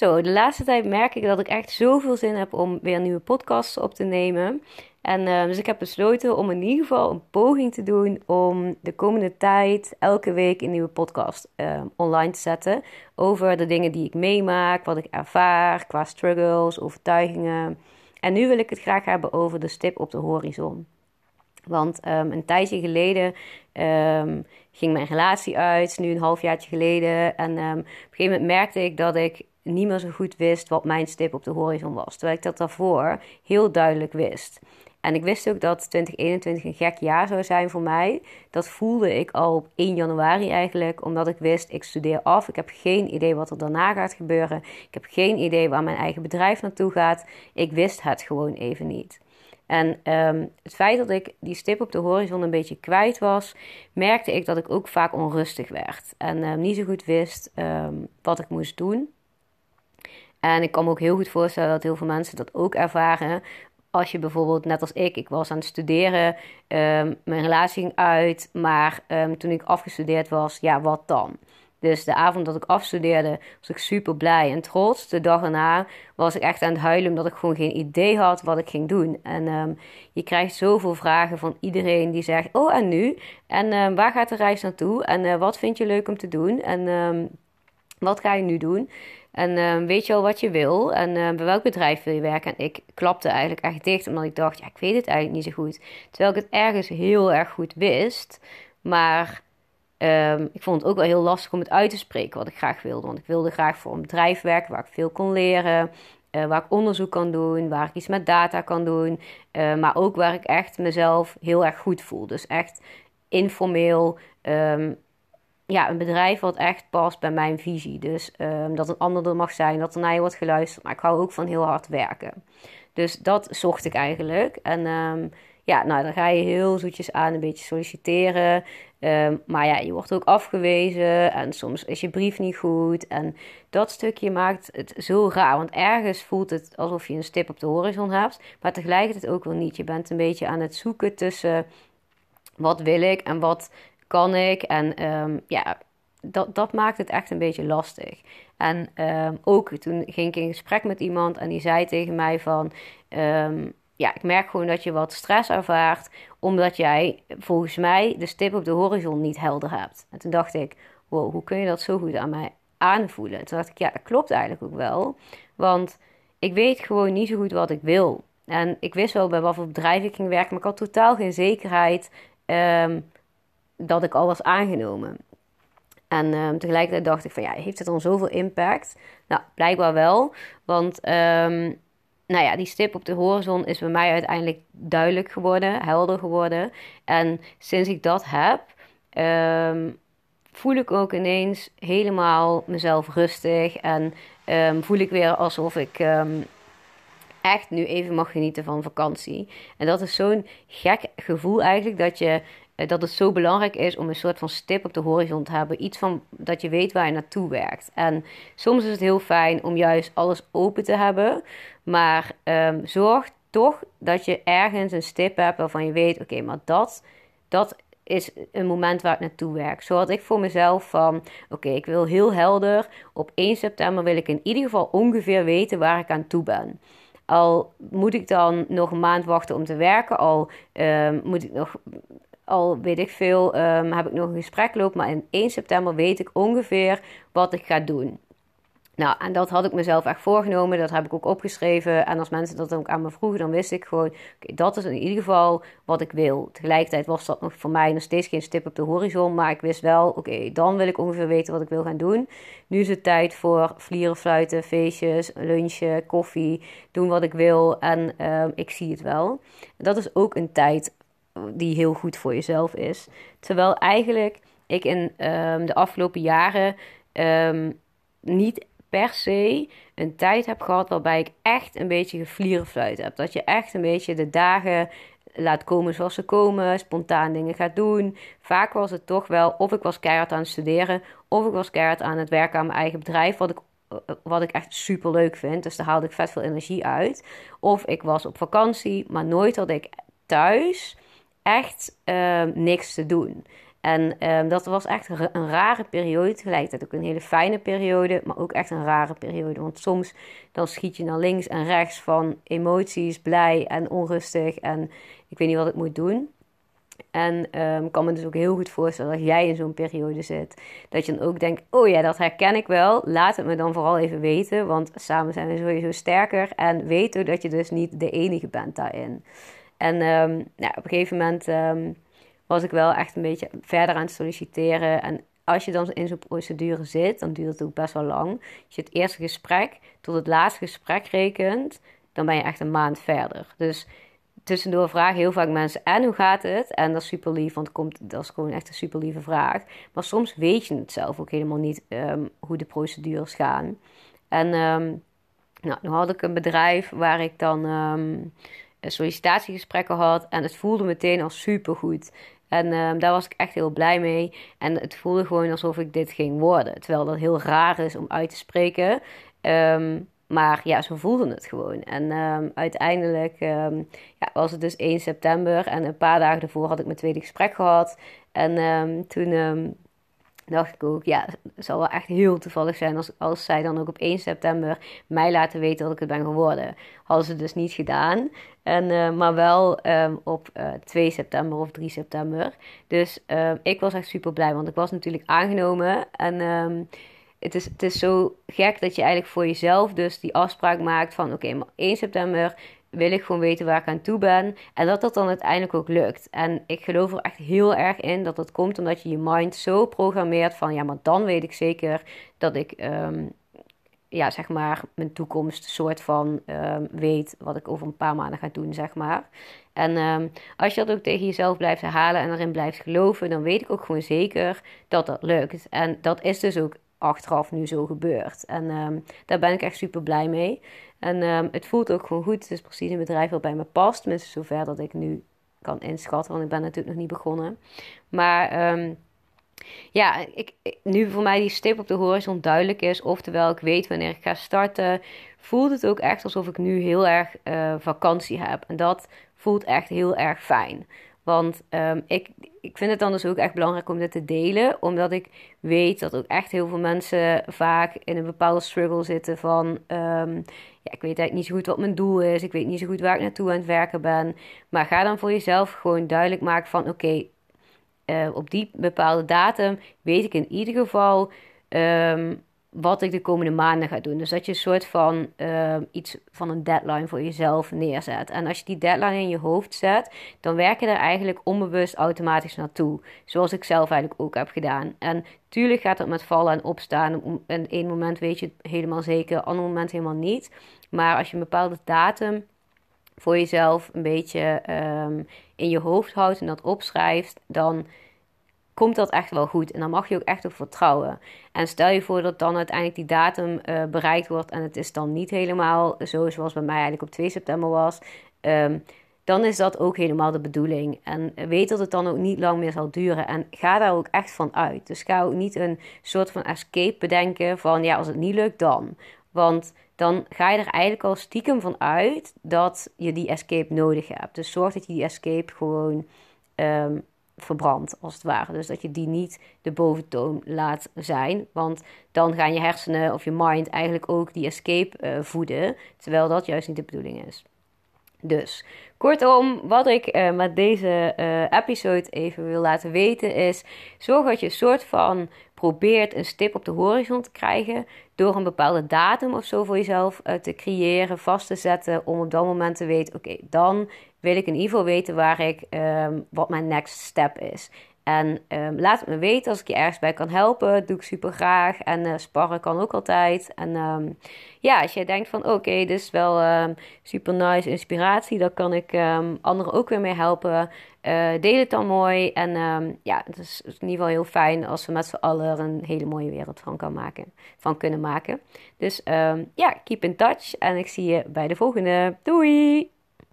Zo, de laatste tijd merk ik dat ik echt zoveel zin heb om weer nieuwe podcasts op te nemen. En uh, dus ik heb besloten om in ieder geval een poging te doen om de komende tijd elke week een nieuwe podcast uh, online te zetten. Over de dingen die ik meemaak, wat ik ervaar qua struggles, overtuigingen. En nu wil ik het graag hebben over de stip op de horizon. Want um, een tijdje geleden ging mijn relatie uit, nu een halfjaartje geleden. En op een gegeven moment merkte ik dat ik niet meer zo goed wist wat mijn stip op de horizon was. Terwijl ik dat daarvoor heel duidelijk wist. En ik wist ook dat 2021 een gek jaar zou zijn voor mij. Dat voelde ik al op 1 januari eigenlijk, omdat ik wist, ik studeer af. Ik heb geen idee wat er daarna gaat gebeuren. Ik heb geen idee waar mijn eigen bedrijf naartoe gaat. Ik wist het gewoon even niet. En um, het feit dat ik die stip op de horizon een beetje kwijt was, merkte ik dat ik ook vaak onrustig werd. En um, niet zo goed wist um, wat ik moest doen. En ik kan me ook heel goed voorstellen dat heel veel mensen dat ook ervaren. Als je bijvoorbeeld, net als ik, ik was aan het studeren, mijn relatie ging uit, maar toen ik afgestudeerd was, ja, wat dan? Dus de avond dat ik afstudeerde, was ik super blij en trots. De dag erna was ik echt aan het huilen omdat ik gewoon geen idee had wat ik ging doen. En um, je krijgt zoveel vragen van iedereen die zegt: Oh, en nu? En waar gaat de reis naartoe? En uh, wat vind je leuk om te doen? En wat ga je nu doen? En weet je al wat je wil? En bij welk bedrijf wil je werken? En ik klapte eigenlijk echt dicht, omdat ik dacht: Ja, ik weet het eigenlijk niet zo goed. Terwijl ik het ergens heel erg goed wist. Maar Um, ik vond het ook wel heel lastig om het uit te spreken wat ik graag wilde. Want ik wilde graag voor een bedrijf werken waar ik veel kon leren. Uh, waar ik onderzoek kan doen, waar ik iets met data kan doen. Uh, maar ook waar ik echt mezelf heel erg goed voel. Dus echt informeel. Ja, een bedrijf wat echt past bij mijn visie. Dus um, dat een ander er mag zijn, dat er naar je wordt geluisterd. Maar ik hou ook van heel hard werken. Dus dat zocht ik eigenlijk. En ja, nou, dan ga je heel zoetjes aan een beetje solliciteren. Um, maar ja, je wordt ook afgewezen en soms is je brief niet goed. En dat stukje maakt het zo raar. Want ergens voelt het alsof je een stip op de horizon hebt. Maar tegelijkertijd ook wel niet. Je bent een beetje aan het zoeken tussen wat wil ik en wat kan ik. En um, ja, dat, dat maakt het echt een beetje lastig. En um, ook toen ging ik in gesprek met iemand en die zei tegen mij van ja, ik merk gewoon dat je wat stress ervaart, omdat jij volgens mij de stip op de horizon niet helder hebt. En toen dacht ik, wow, hoe kun je dat zo goed aan mij aanvoelen? Toen dacht ik, ja, dat klopt eigenlijk ook wel. Want ik weet gewoon niet zo goed wat ik wil. En ik wist wel bij wat voor bedrijf ik ging werken, maar ik had totaal geen zekerheid dat ik al was aangenomen. En um, tegelijkertijd dacht ik van ja, heeft het dan zoveel impact? Nou, blijkbaar wel. Want um, nou ja, die stip op de horizon is bij mij uiteindelijk duidelijk geworden, helder geworden. En sinds ik dat heb, um, voel ik ook ineens helemaal mezelf rustig. En voel ik weer alsof ik echt nu even mag genieten van vakantie. En dat is zo'n gek gevoel eigenlijk dat je dat het zo belangrijk is om een soort van stip op de horizon te hebben. Iets van dat je weet waar je naartoe werkt. En soms is het heel fijn om juist alles open te hebben. Maar um, zorg toch dat je ergens een stip hebt waarvan je weet: oké, maar dat, dat is een moment waar ik naartoe werk. Zo had ik voor mezelf van: oké, ik wil heel helder. Op 1 september wil ik in ieder geval ongeveer weten waar ik aan toe ben. Al moet ik dan nog een maand wachten om te werken, al um, moet ik nog al weet ik veel, um, heb ik nog een gesprek lopen. Maar in 1 september weet ik ongeveer wat ik ga doen. Nou, en dat had ik mezelf echt voorgenomen. Dat heb ik ook opgeschreven. En als mensen dat ook aan me vroegen, dan wist ik gewoon: dat is in ieder geval wat ik wil. Tegelijkertijd was dat nog voor mij nog steeds geen stip op de horizon. Maar ik wist wel: oké, dan wil ik ongeveer weten wat ik wil gaan doen. Nu is het tijd voor vlieren, fluiten, feestjes, lunchen, koffie. Doen wat ik wil. En uh, ik zie het wel. Dat is ook een tijd die heel goed voor jezelf is. Terwijl eigenlijk ik in um, de afgelopen jaren um, niet per se een tijd heb gehad waarbij ik echt een beetje geflierenfluit heb. Dat je echt een beetje de dagen laat komen zoals ze komen, spontaan dingen gaat doen. Vaak was het toch wel of ik was keihard aan het studeren, of ik was keihard aan het werken aan mijn eigen bedrijf, wat ik wat ik echt super leuk vind. Dus daar haalde ik vet veel energie uit. Of ik was op vakantie, maar nooit had ik thuis echt uh, niks te doen. En ehm, dat was echt een rare periode. Tegelijkertijd ook een hele fijne periode, maar ook echt een rare periode. Want soms dan schiet je naar links en rechts van emoties, blij en onrustig. En ik weet niet wat ik moet doen. En um, ik kan me dus ook heel goed voorstellen dat jij in zo'n periode zit. Dat je dan ook denkt: oh ja, dat herken ik wel. Laat het me dan vooral even weten. Want samen zijn we sowieso sterker. En ook dat je dus niet de enige bent daarin. En nou, op een gegeven moment um, was ik wel echt een beetje verder aan het solliciteren. En als je dan in zo'n procedure zit, dan duurt het ook best wel lang. Als je het eerste gesprek tot het laatste gesprek rekent, dan ben je echt een maand verder. Dus tussendoor vragen heel vaak mensen: En hoe gaat het? En dat is super lief, want komt, dat is gewoon echt een super lieve vraag. Maar soms weet je het zelf ook helemaal niet um, hoe de procedures gaan. En um, nou, nu had ik een bedrijf waar ik dan sollicitatiegesprekken had. En het voelde meteen al super goed. En daar was ik echt heel blij mee. En het voelde gewoon alsof ik dit ging worden. Terwijl dat heel raar is om uit te spreken. Maar ja, zo voelde het gewoon. En um, uiteindelijk ja, was het dus 1 september. En een paar dagen daarvoor had ik mijn tweede gesprek gehad. En toen dacht ik ook, ja, het zal wel echt heel toevallig zijn als, als zij dan ook op 1 september mij laten weten dat ik het ben geworden. Hadden ze dus niet gedaan. En, uh, maar wel op uh, eh, 2 september of 3 september. Dus ik was echt super blij, want ik was natuurlijk aangenomen. En het is, het is zo gek dat je eigenlijk voor jezelf dus die afspraak maakt van oké, maar 1 september wil ik gewoon weten waar ik aan toe ben. En dat dat dan uiteindelijk ook lukt. En ik geloof er echt heel erg in dat dat komt omdat je je mind zo programmeert van ja, maar dan weet ik zeker dat ik ehm, ja, zeg maar mijn toekomst soort van um, weet wat ik over een paar maanden ga doen, zeg maar. En um, als je dat ook tegen jezelf blijft herhalen en erin blijft geloven, dan weet ik ook gewoon zeker dat dat lukt. En dat is dus ook achteraf nu zo gebeurt. En ehm, daar ben ik echt super blij mee. En um, het voelt ook gewoon goed. Het is precies een bedrijf wat bij me past. Tenminste, zover dat ik nu kan inschatten. Want ik ben natuurlijk nog niet begonnen. Maar um, ja, ik, nu voor mij die stip op de horizon duidelijk is. Oftewel, ik weet wanneer ik ga starten. Voelt het ook echt alsof ik nu heel erg uh, vakantie heb. En dat voelt echt heel erg fijn. Want um, ik, ik vind het dan dus ook echt belangrijk om dit te delen. Omdat ik weet dat ook echt heel veel mensen vaak in een bepaalde struggle zitten van... Um, ja, ik weet eigenlijk niet zo goed wat mijn doel is. Ik weet niet zo goed waar ik naartoe aan het werken ben. Maar ga dan voor jezelf gewoon duidelijk maken van... Oké, eh, op die bepaalde datum weet ik in ieder geval... Um, wat ik de komende maanden ga doen. Dus dat je een soort van uh, iets van een deadline voor jezelf neerzet. En als je die deadline in je hoofd zet, dan werk je er eigenlijk onbewust automatisch naartoe. Zoals ik zelf eigenlijk ook heb gedaan. En tuurlijk gaat het met vallen en opstaan. En één moment weet je het helemaal zeker, een ander moment helemaal niet. Maar als je een bepaalde datum voor jezelf een beetje um, in je hoofd houdt en dat opschrijft, dan komt dat echt wel goed. En dan mag je ook echt op vertrouwen. En stel je voor dat dan uiteindelijk die datum uh, bereikt wordt en het is dan niet helemaal zo zoals bij mij eigenlijk op 2 september was. Um, dan is dat ook helemaal de bedoeling. En weet dat het dan ook niet lang meer zal duren. En ga daar ook echt van uit. Dus ga ook niet een soort van escape bedenken van ja, als het niet lukt, dan. Want dan ga je er eigenlijk al stiekem van uit dat je die escape nodig hebt. Dus zorg dat je die escape gewoon um, verbrand, als het ware. Dus dat je die niet de boventoon laat zijn. Want dan gaan je hersenen of je mind eigenlijk ook die escape uh, voeden. Terwijl dat juist niet de bedoeling is. Dus kortom, wat ik uh, met deze uh, episode even wil laten weten is: zorg dat je een soort van probeert een stip op de horizon te krijgen door een bepaalde datum of zo voor jezelf te creëren, vast te zetten, om op dat moment te weten: oké, dan wil ik in ieder geval weten waar ik, um, wat mijn next step is. En um, laat het me weten als ik je ergens bij kan helpen. Dat doe ik super graag. En uh, sparren kan ook altijd. En um, ja, als jij denkt van oké, dit is wel super nice inspiratie. Dan kan ik anderen ook weer mee helpen. Uh, deel het dan mooi. En ja, het is, in ieder geval heel fijn als we met z'n allen er een hele mooie wereld van, kan maken, van kunnen maken. Dus ja, keep in touch. En ik zie je bij de volgende. Doei!